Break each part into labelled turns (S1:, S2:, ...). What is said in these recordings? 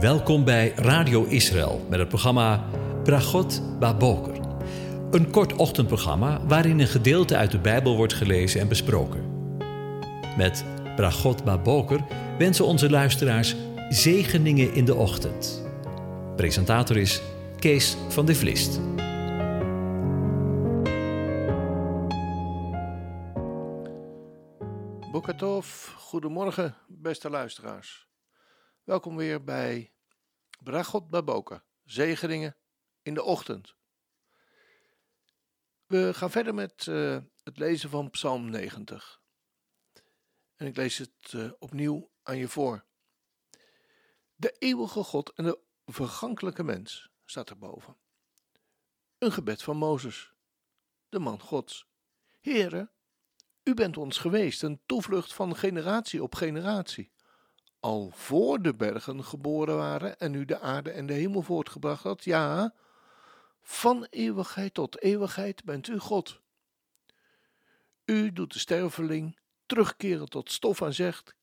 S1: Welkom bij Radio Israël met het programma Bragot Baboker. Een kort ochtendprogramma waarin een gedeelte uit de Bijbel wordt gelezen en besproken. Met Bragot Baboker wensen onze luisteraars zegeningen in de ochtend. Presentator is Kees van de Vlist.
S2: Bokatov, goedemorgen beste luisteraars. Welkom weer bij Bragot Baboka, zegeningen in de ochtend. We gaan verder met uh, het lezen van Psalm 90. En ik lees het uh, opnieuw aan je voor. De eeuwige God en de vergankelijke mens staat erboven. Een gebed van Mozes, de man Gods. Heere, u bent ons geweest, een toevlucht van generatie op generatie. Al voor de bergen geboren waren en u de aarde en de hemel voortgebracht had, ja, van eeuwigheid tot eeuwigheid bent u God. U doet de sterveling terugkeren tot stof en zegt: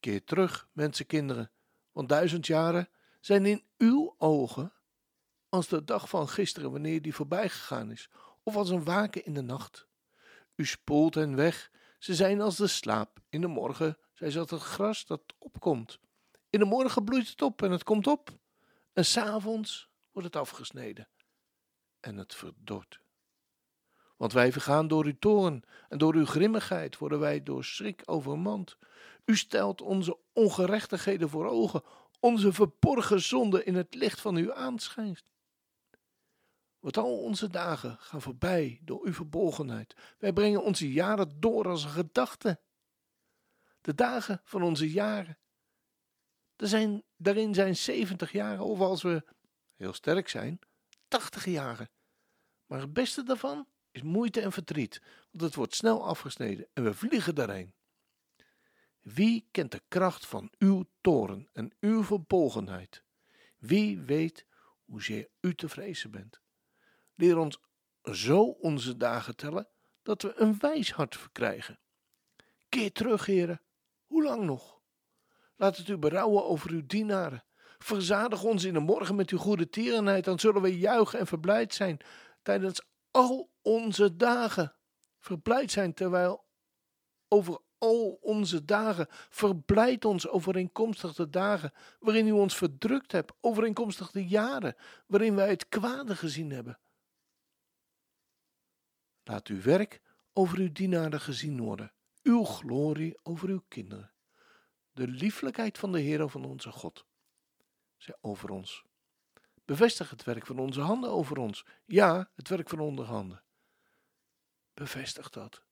S2: Keer terug, mensenkinderen, want duizend jaren zijn in uw ogen als de dag van gisteren, wanneer die voorbij gegaan is, of als een waken in de nacht. U spoelt hen weg, ze zijn als de slaap. In de morgen ze als het gras dat opkomt. In de morgen bloeit het op en het komt op. En s'avonds wordt het afgesneden en het verdort. Want wij vergaan door uw toorn en door uw grimmigheid worden wij door schrik overmand. U stelt onze ongerechtigheden voor ogen, onze verborgen zonden in het licht van uw aanschijn. Want al onze dagen gaan voorbij door uw verborgenheid. Wij brengen onze jaren door als een gedachte. De dagen van onze jaren. Er zijn, daarin zijn 70 jaren, of als we heel sterk zijn, 80 jaren. Maar het beste daarvan is moeite en verdriet, want het wordt snel afgesneden en we vliegen daarheen. Wie kent de kracht van uw toren en uw verbolgenheid? Wie weet hoezeer u te vrezen bent? Leer ons zo onze dagen tellen, dat we een wijs hart verkrijgen. Keer terug, heren. Hoe lang nog? Laat het u berouwen over uw dienaren. Verzadig ons in de morgen met uw goede tierenheid, dan zullen we juichen en verblijd zijn tijdens al onze dagen. Verblijd zijn terwijl over al onze dagen. Verblijd ons overeenkomstig de dagen waarin u ons verdrukt hebt, overeenkomstig de jaren waarin wij het kwade gezien hebben. Laat uw werk over uw dienaren gezien worden, uw glorie over uw kinderen. De lieflijkheid van de Heer van onze God, zij over ons. Bevestig het werk van onze handen over ons. Ja, het werk van onze handen. Bevestig dat.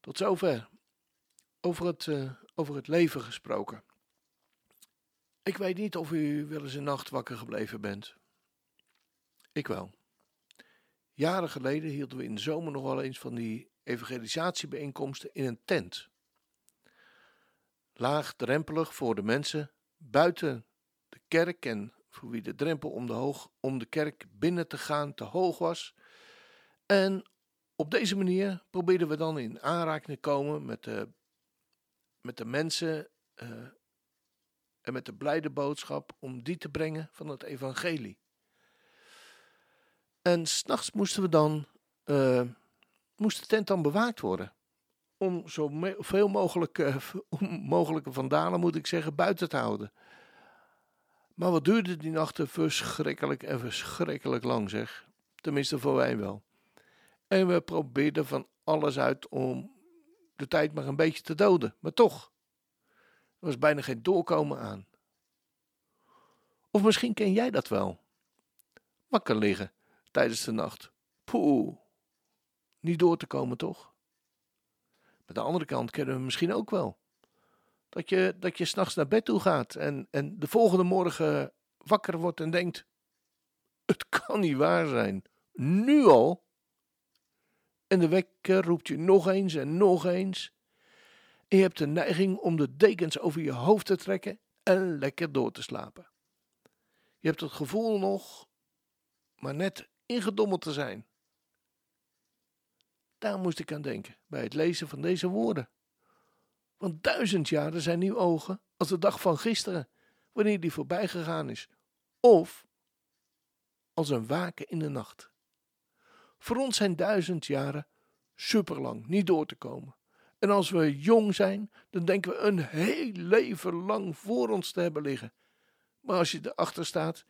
S2: Tot zover. Over het, uh, over het leven gesproken. Ik weet niet of u wel eens een nacht wakker gebleven bent. Ik wel. Jaren geleden hielden we in de zomer nog wel eens van die evangelisatiebijeenkomsten in een tent. Laagdrempelig voor de mensen buiten de kerk en voor wie de drempel om de, hoog, om de kerk binnen te gaan te hoog was. En op deze manier probeerden we dan in aanraking te komen met de, met de mensen uh, en met de blijde boodschap om die te brengen van het evangelie. En s'nachts moesten we dan, uh, moest de tent dan bewaakt worden. Om zoveel mogelijk, uh, mogelijke vandalen, moet ik zeggen, buiten te houden. Maar wat duurde die nachten verschrikkelijk en verschrikkelijk lang, zeg. Tenminste voor wij wel. En we probeerden van alles uit om de tijd maar een beetje te doden. Maar toch, er was bijna geen doorkomen aan. Of misschien ken jij dat wel. Wakker liggen tijdens de nacht. Poeh, niet door te komen toch? Met de andere kant kennen we misschien ook wel. Dat je, dat je s'nachts naar bed toe gaat en, en de volgende morgen wakker wordt en denkt: Het kan niet waar zijn. Nu al? En de wekker roept je nog eens en nog eens. En je hebt de neiging om de dekens over je hoofd te trekken en lekker door te slapen. Je hebt het gevoel nog, maar net ingedommeld te zijn. Daar moest ik aan denken bij het lezen van deze woorden. Want duizend jaren zijn uw ogen als de dag van gisteren, wanneer die voorbij gegaan is. Of als een waken in de nacht. Voor ons zijn duizend jaren superlang, niet door te komen. En als we jong zijn, dan denken we een heel leven lang voor ons te hebben liggen. Maar als je erachter staat,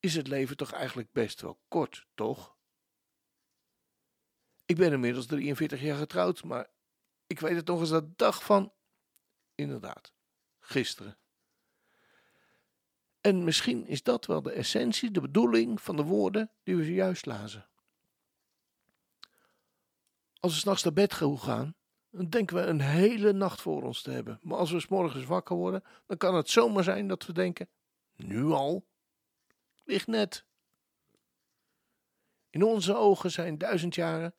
S2: is het leven toch eigenlijk best wel kort, toch? Ik ben inmiddels 43 jaar getrouwd, maar ik weet het nog eens de dag van. Inderdaad, gisteren. En misschien is dat wel de essentie, de bedoeling van de woorden die we zojuist lazen. Als we s'nachts naar bed gaan, dan denken we een hele nacht voor ons te hebben. Maar als we morgens wakker worden, dan kan het zomaar zijn dat we denken: nu al? Ligt net. In onze ogen zijn duizend jaren,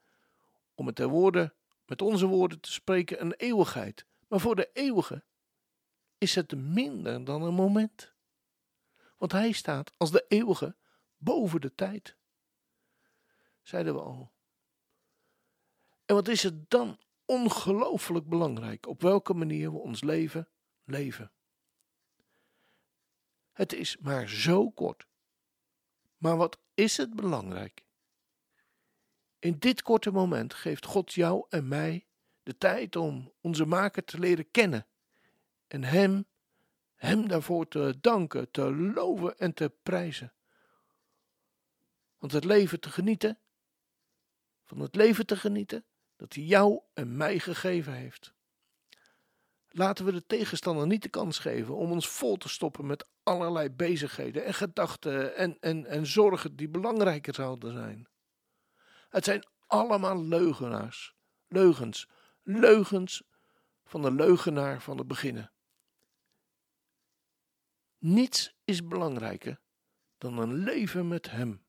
S2: om het woorden, met onze woorden te spreken, een eeuwigheid. Maar voor de eeuwige is het minder dan een moment. Want hij staat als de eeuwige boven de tijd. Zeiden we al. En wat is het dan ongelooflijk belangrijk op welke manier we ons leven leven. Het is maar zo kort. Maar wat is het belangrijk? In dit korte moment geeft God jou en mij de tijd om onze maker te leren kennen en hem, hem daarvoor te danken, te loven en te prijzen. Want het leven te genieten, van het leven te genieten, dat hij jou en mij gegeven heeft. Laten we de tegenstander niet de kans geven om ons vol te stoppen met allerlei bezigheden en gedachten en, en, en zorgen die belangrijker zouden zijn. Het zijn allemaal leugenaars, leugens, leugens van de leugenaar van het beginnen. Niets is belangrijker dan een leven met Hem.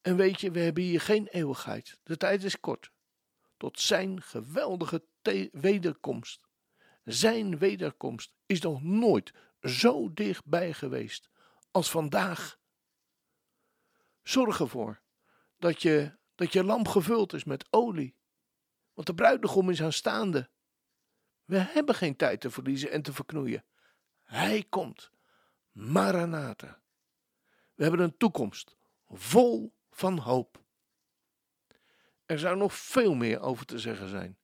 S2: En weet je, we hebben hier geen eeuwigheid. De tijd is kort tot zijn geweldige wederkomst. Zijn wederkomst is nog nooit zo dichtbij geweest als vandaag. Zorg ervoor dat je, dat je lamp gevuld is met olie, want de bruidegom is aanstaande. We hebben geen tijd te verliezen en te verknoeien. Hij komt. Maranatha. We hebben een toekomst vol van hoop. Er zou nog veel meer over te zeggen zijn.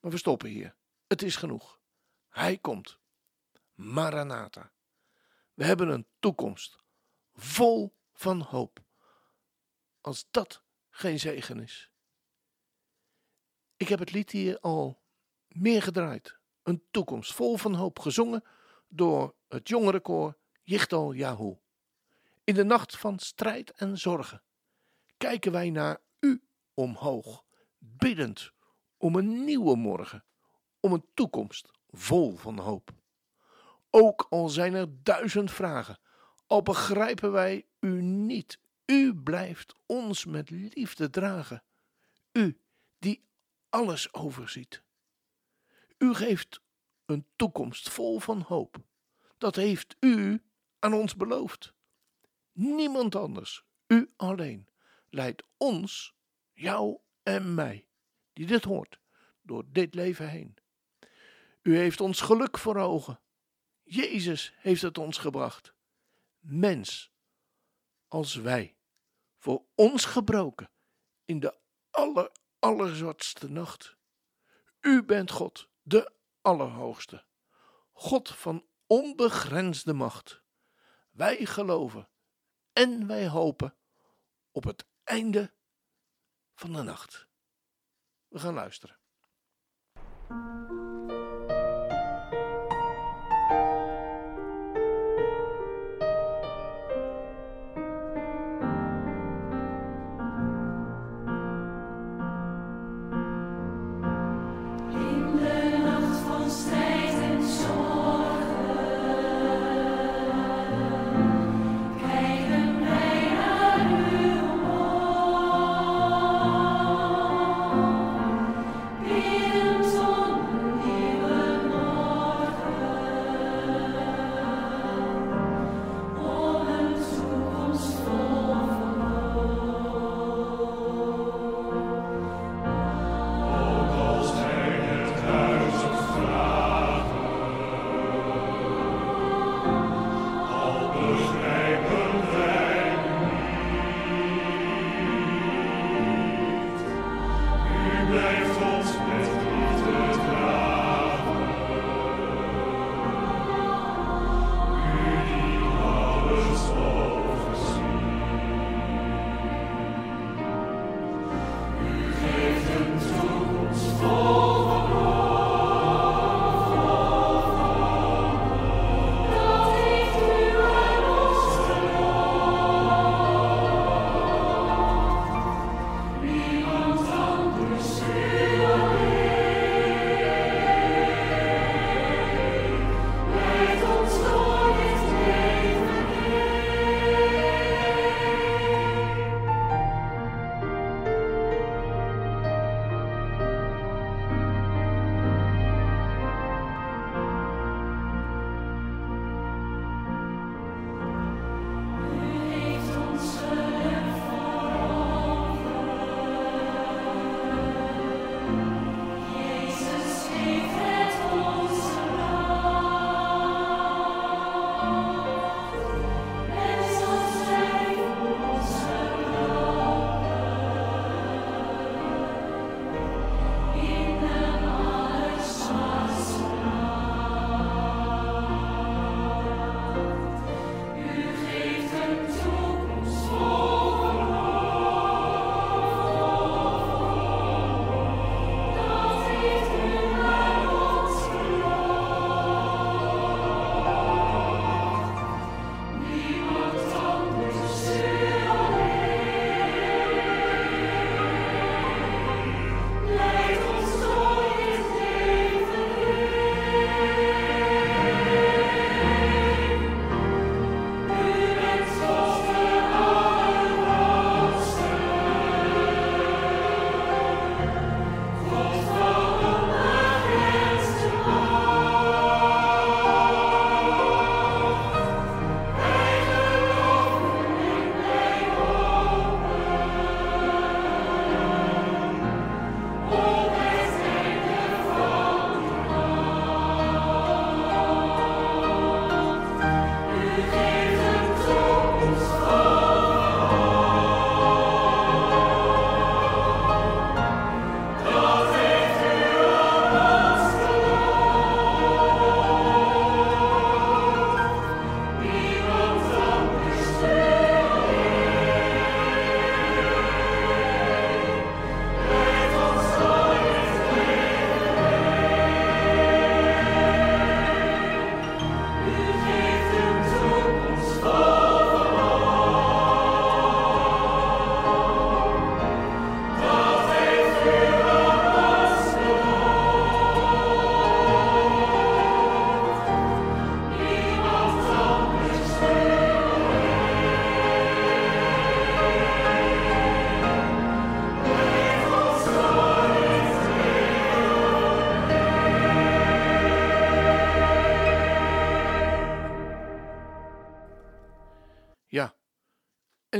S2: Maar we stoppen hier. Het is genoeg. Hij komt. Maranatha. We hebben een toekomst. Vol van hoop. Als dat geen zegen is. Ik heb het lied hier al meer gedraaid. Een toekomst vol van hoop. Gezongen door het jongerenkoor Jichtal Yahoo. In de nacht van strijd en zorgen kijken wij naar omhoog, biddend om een nieuwe morgen, om een toekomst vol van hoop. Ook al zijn er duizend vragen, al begrijpen wij u niet, u blijft ons met liefde dragen. U die alles overziet. U geeft een toekomst vol van hoop. Dat heeft u aan ons beloofd. Niemand anders, u alleen, leidt ons jou en mij, die dit hoort, door dit leven heen. U heeft ons geluk voor ogen. Jezus heeft het ons gebracht. Mens als wij, voor ons gebroken in de aller, allerzwartste nacht. U bent God, de Allerhoogste, God van onbegrensde macht. Wij geloven en wij hopen op het einde van de nacht. We gaan luisteren.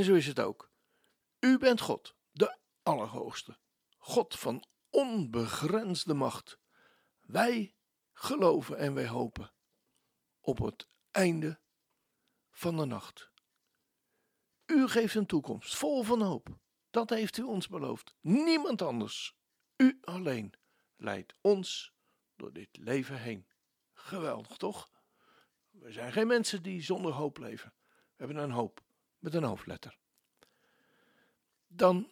S2: En zo is het ook. U bent God, de Allerhoogste, God van onbegrensde macht. Wij geloven en wij hopen op het einde van de nacht. U geeft een toekomst vol van hoop. Dat heeft u ons beloofd. Niemand anders. U alleen leidt ons door dit leven heen. Geweldig, toch? We zijn geen mensen die zonder hoop leven. We hebben een hoop met een hoofdletter. Dan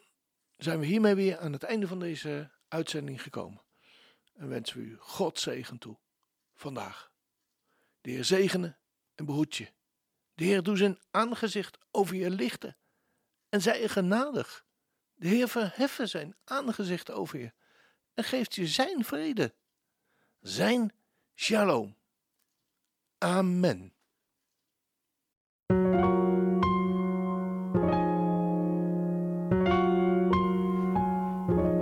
S2: zijn we hiermee weer aan het einde van deze uitzending gekomen. En wensen we u God zegen toe. Vandaag. De Heer zegene en behoed je. De Heer doet zijn aangezicht over je lichten en zij je genadig. De Heer verheffen zijn aangezicht over je en geeft je zijn vrede. Zijn shalom. Amen.